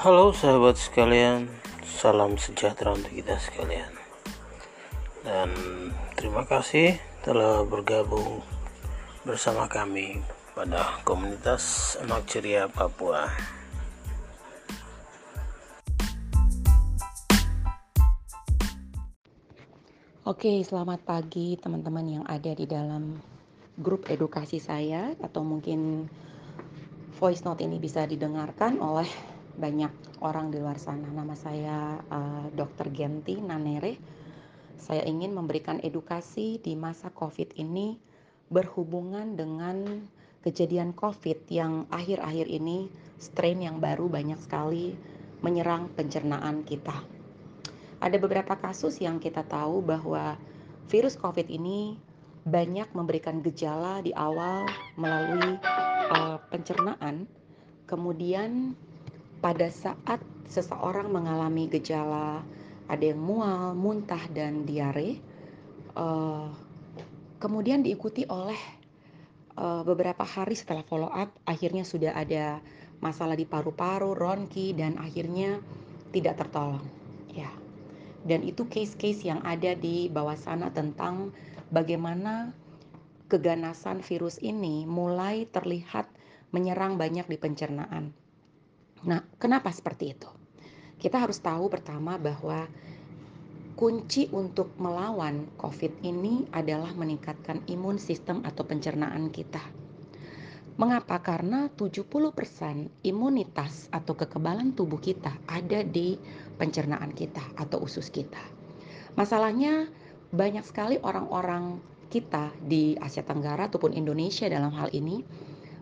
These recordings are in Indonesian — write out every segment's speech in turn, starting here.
Halo sahabat sekalian, salam sejahtera untuk kita sekalian. Dan terima kasih telah bergabung bersama kami pada komunitas anak ceria Papua. Oke, selamat pagi teman-teman yang ada di dalam grup edukasi saya atau mungkin voice note ini bisa didengarkan oleh banyak orang di luar sana. Nama saya uh, Dr. Genti Nanere. Saya ingin memberikan edukasi di masa Covid ini berhubungan dengan kejadian COVID yang akhir-akhir ini strain yang baru banyak sekali menyerang pencernaan kita. Ada beberapa kasus yang kita tahu bahwa virus COVID ini banyak memberikan gejala di awal melalui uh, pencernaan, kemudian pada saat seseorang mengalami gejala ada yang mual, muntah dan diare, uh, kemudian diikuti oleh uh, beberapa hari setelah follow up, akhirnya sudah ada masalah di paru-paru, ronki dan akhirnya tidak tertolong. Ya, dan itu case-case yang ada di bawah sana tentang bagaimana keganasan virus ini mulai terlihat menyerang banyak di pencernaan. Nah, kenapa seperti itu? Kita harus tahu pertama bahwa kunci untuk melawan COVID ini adalah meningkatkan imun sistem atau pencernaan kita. Mengapa? Karena 70% imunitas atau kekebalan tubuh kita ada di pencernaan kita atau usus kita. Masalahnya banyak sekali orang-orang kita di Asia Tenggara ataupun Indonesia dalam hal ini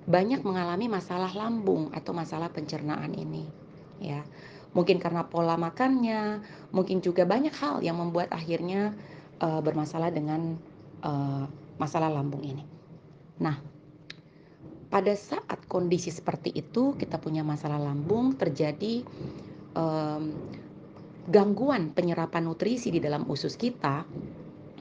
banyak mengalami masalah lambung atau masalah pencernaan ini ya. Mungkin karena pola makannya mungkin juga banyak hal yang membuat akhirnya uh, bermasalah dengan uh, masalah lambung ini. Nah pada saat kondisi seperti itu kita punya masalah lambung terjadi um, gangguan penyerapan nutrisi di dalam usus kita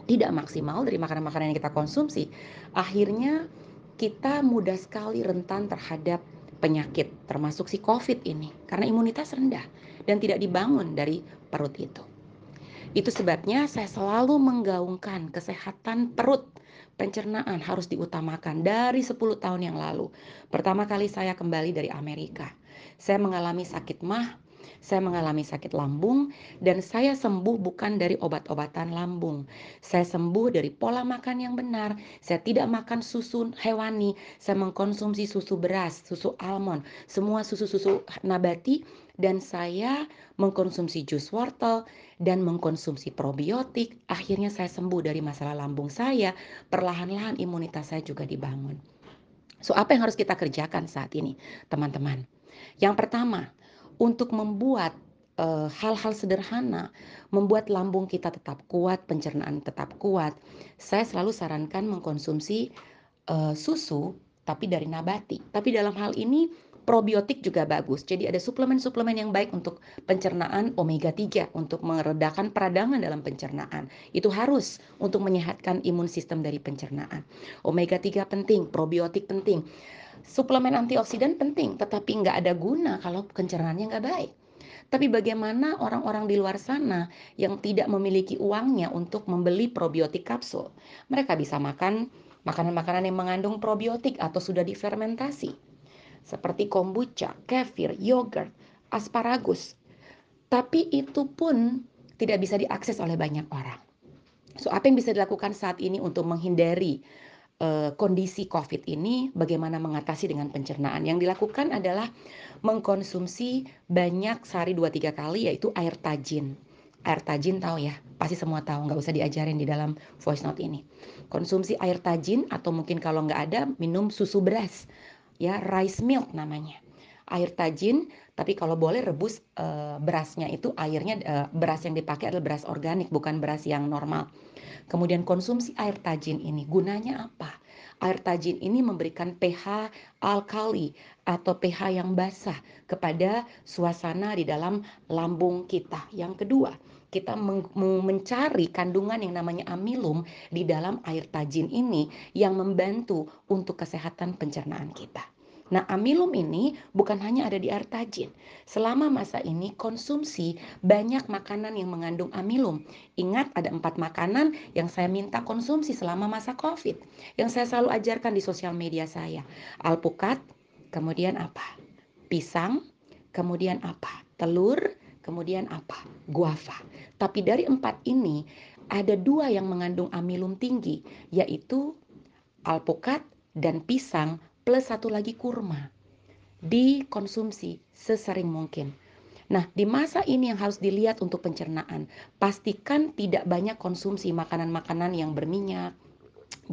tidak maksimal dari makanan-makanan yang kita konsumsi akhirnya kita mudah sekali rentan terhadap penyakit termasuk si covid ini karena imunitas rendah dan tidak dibangun dari perut itu itu sebabnya saya selalu menggaungkan kesehatan perut pencernaan harus diutamakan dari 10 tahun yang lalu. Pertama kali saya kembali dari Amerika. Saya mengalami sakit mah, saya mengalami sakit lambung dan saya sembuh bukan dari obat-obatan lambung. Saya sembuh dari pola makan yang benar. Saya tidak makan susu hewani, saya mengkonsumsi susu beras, susu almond, semua susu-susu nabati dan saya mengkonsumsi jus wortel dan mengkonsumsi probiotik. Akhirnya saya sembuh dari masalah lambung saya. Perlahan-lahan imunitas saya juga dibangun. So, apa yang harus kita kerjakan saat ini, teman-teman? Yang pertama, untuk membuat eh, hal-hal uh, sederhana, membuat lambung kita tetap kuat, pencernaan tetap kuat, saya selalu sarankan mengkonsumsi uh, susu tapi dari nabati. Tapi dalam hal ini probiotik juga bagus. Jadi ada suplemen-suplemen yang baik untuk pencernaan omega 3 untuk meredakan peradangan dalam pencernaan. Itu harus untuk menyehatkan imun sistem dari pencernaan. Omega 3 penting, probiotik penting. Suplemen antioksidan penting, tetapi nggak ada guna kalau pencernaannya nggak baik. Tapi bagaimana orang-orang di luar sana yang tidak memiliki uangnya untuk membeli probiotik kapsul? Mereka bisa makan makanan-makanan yang mengandung probiotik atau sudah difermentasi seperti kombucha, kefir, yogurt, asparagus. Tapi itu pun tidak bisa diakses oleh banyak orang. So, apa yang bisa dilakukan saat ini untuk menghindari kondisi COVID ini? Bagaimana mengatasi dengan pencernaan? Yang dilakukan adalah mengkonsumsi banyak sehari 2-3 kali, yaitu air tajin. Air tajin tahu ya, pasti semua tahu, nggak usah diajarin di dalam voice note ini. Konsumsi air tajin atau mungkin kalau nggak ada, minum susu beras ya rice milk namanya air tajin tapi kalau boleh rebus uh, berasnya itu airnya uh, beras yang dipakai adalah beras organik bukan beras yang normal. Kemudian konsumsi air tajin ini gunanya apa? Air tajin ini memberikan pH alkali atau pH yang basah kepada suasana di dalam lambung kita. Yang kedua kita mencari kandungan yang namanya amilum di dalam air tajin ini yang membantu untuk kesehatan pencernaan kita. Nah, amilum ini bukan hanya ada di air tajin. Selama masa ini konsumsi banyak makanan yang mengandung amilum. Ingat ada empat makanan yang saya minta konsumsi selama masa COVID. Yang saya selalu ajarkan di sosial media saya. Alpukat, kemudian apa? Pisang, kemudian apa? Telur, kemudian apa? Guava. Tapi dari empat ini ada dua yang mengandung amilum tinggi, yaitu alpukat dan pisang plus satu lagi kurma. Dikonsumsi sesering mungkin. Nah, di masa ini yang harus dilihat untuk pencernaan, pastikan tidak banyak konsumsi makanan-makanan yang berminyak,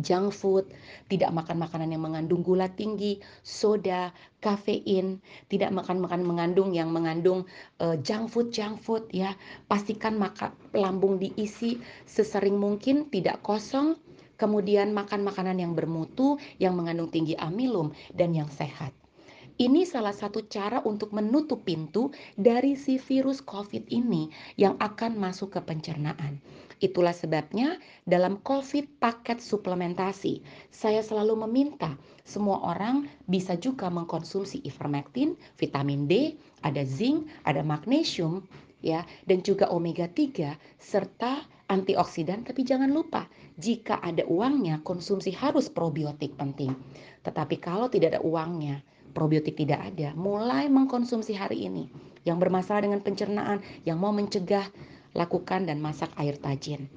junk food, tidak makan makanan yang mengandung gula tinggi, soda, kafein, tidak makan makan mengandung yang mengandung uh, junk food, junk food ya. Pastikan maka lambung diisi sesering mungkin, tidak kosong, kemudian makan makanan yang bermutu, yang mengandung tinggi amilum, dan yang sehat. Ini salah satu cara untuk menutup pintu dari si virus COVID ini yang akan masuk ke pencernaan. Itulah sebabnya dalam COVID paket suplementasi, saya selalu meminta semua orang bisa juga mengkonsumsi ivermectin, vitamin D, ada zinc, ada magnesium, ya, dan juga omega 3 serta antioksidan. Tapi jangan lupa jika ada uangnya, konsumsi harus probiotik penting. Tetapi kalau tidak ada uangnya, probiotik tidak ada, mulai mengkonsumsi hari ini yang bermasalah dengan pencernaan, yang mau mencegah, lakukan dan masak air tajin.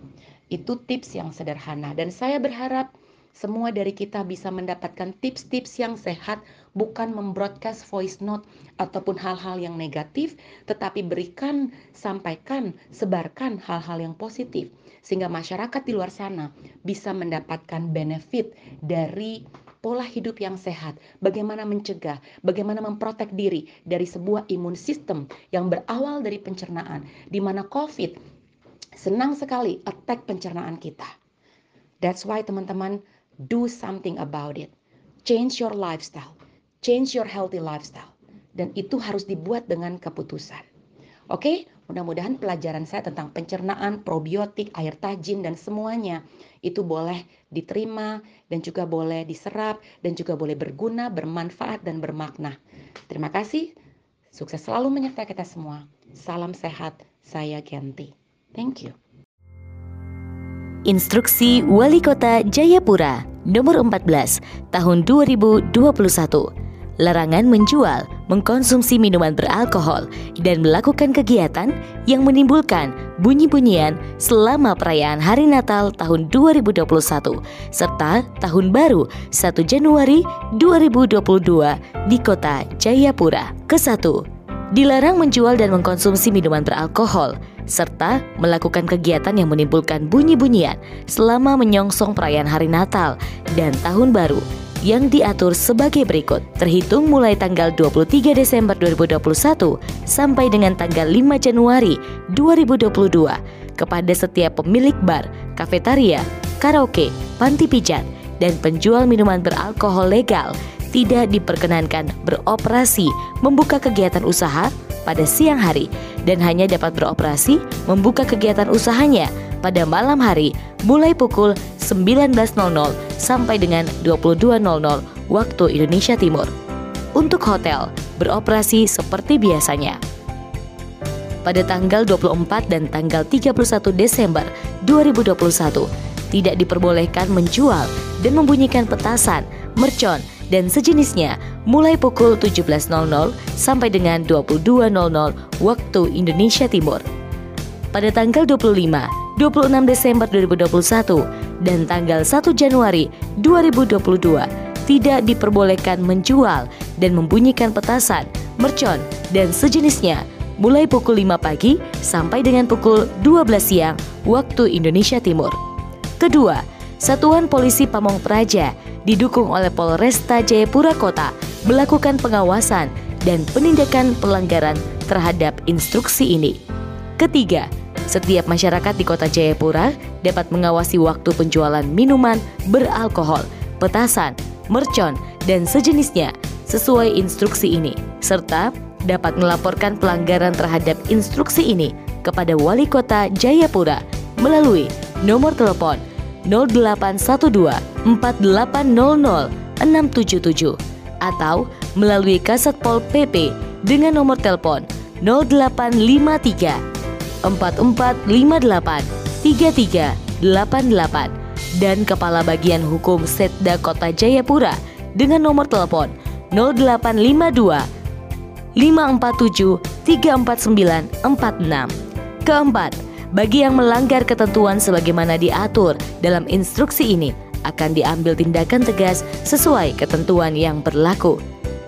Itu tips yang sederhana dan saya berharap semua dari kita bisa mendapatkan tips-tips yang sehat, bukan membroadcast voice note ataupun hal-hal yang negatif, tetapi berikan, sampaikan, sebarkan hal-hal yang positif sehingga masyarakat di luar sana bisa mendapatkan benefit dari pola hidup yang sehat, bagaimana mencegah, bagaimana memprotek diri dari sebuah imun sistem yang berawal dari pencernaan, di mana COVID senang sekali attack pencernaan kita. That's why teman-teman do something about it. Change your lifestyle, change your healthy lifestyle. Dan itu harus dibuat dengan keputusan. Oke, mudah-mudahan pelajaran saya tentang pencernaan, probiotik, air tajin, dan semuanya itu boleh diterima dan juga boleh diserap dan juga boleh berguna, bermanfaat, dan bermakna. Terima kasih. Sukses selalu menyertai kita semua. Salam sehat, saya Genti. Thank you. Instruksi Wali Kota Jayapura nomor 14 tahun 2021 larangan menjual, mengkonsumsi minuman beralkohol, dan melakukan kegiatan yang menimbulkan bunyi-bunyian selama perayaan Hari Natal tahun 2021 serta Tahun Baru 1 Januari 2022 di Kota Jayapura. Kesatu, dilarang menjual dan mengkonsumsi minuman beralkohol serta melakukan kegiatan yang menimbulkan bunyi-bunyian selama menyongsong perayaan Hari Natal dan Tahun Baru yang diatur sebagai berikut. Terhitung mulai tanggal 23 Desember 2021 sampai dengan tanggal 5 Januari 2022 kepada setiap pemilik bar, kafetaria, karaoke, panti pijat, dan penjual minuman beralkohol legal tidak diperkenankan beroperasi membuka kegiatan usaha pada siang hari dan hanya dapat beroperasi membuka kegiatan usahanya pada malam hari mulai pukul 19.00 sampai dengan 22.00 waktu Indonesia Timur. Untuk hotel, beroperasi seperti biasanya. Pada tanggal 24 dan tanggal 31 Desember 2021, tidak diperbolehkan menjual dan membunyikan petasan, mercon, dan sejenisnya mulai pukul 17.00 sampai dengan 22.00 waktu Indonesia Timur. Pada tanggal 25 26 Desember 2021 dan tanggal 1 Januari 2022 tidak diperbolehkan menjual dan membunyikan petasan, mercon, dan sejenisnya mulai pukul 5 pagi sampai dengan pukul 12 siang waktu Indonesia Timur. Kedua, Satuan Polisi Pamong Praja didukung oleh Polresta Jayapura Kota melakukan pengawasan dan penindakan pelanggaran terhadap instruksi ini. Ketiga, setiap masyarakat di kota Jayapura dapat mengawasi waktu penjualan minuman beralkohol, petasan, mercon, dan sejenisnya sesuai instruksi ini, serta dapat melaporkan pelanggaran terhadap instruksi ini kepada Wali Kota Jayapura melalui nomor telepon 0812 4800 677 atau melalui Kasatpol PP dengan nomor telepon 0853 4458 3388 dan Kepala Bagian Hukum Setda Kota Jayapura dengan nomor telepon 0852 547 34946. Keempat, bagi yang melanggar ketentuan sebagaimana diatur dalam instruksi ini akan diambil tindakan tegas sesuai ketentuan yang berlaku.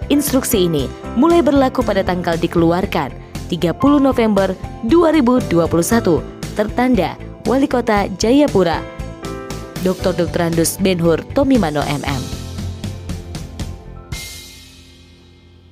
Instruksi ini mulai berlaku pada tanggal dikeluarkan 30 November 2021 tertanda Wali Kota Jayapura Dr. Dr. Andus Benhur Tomimano MM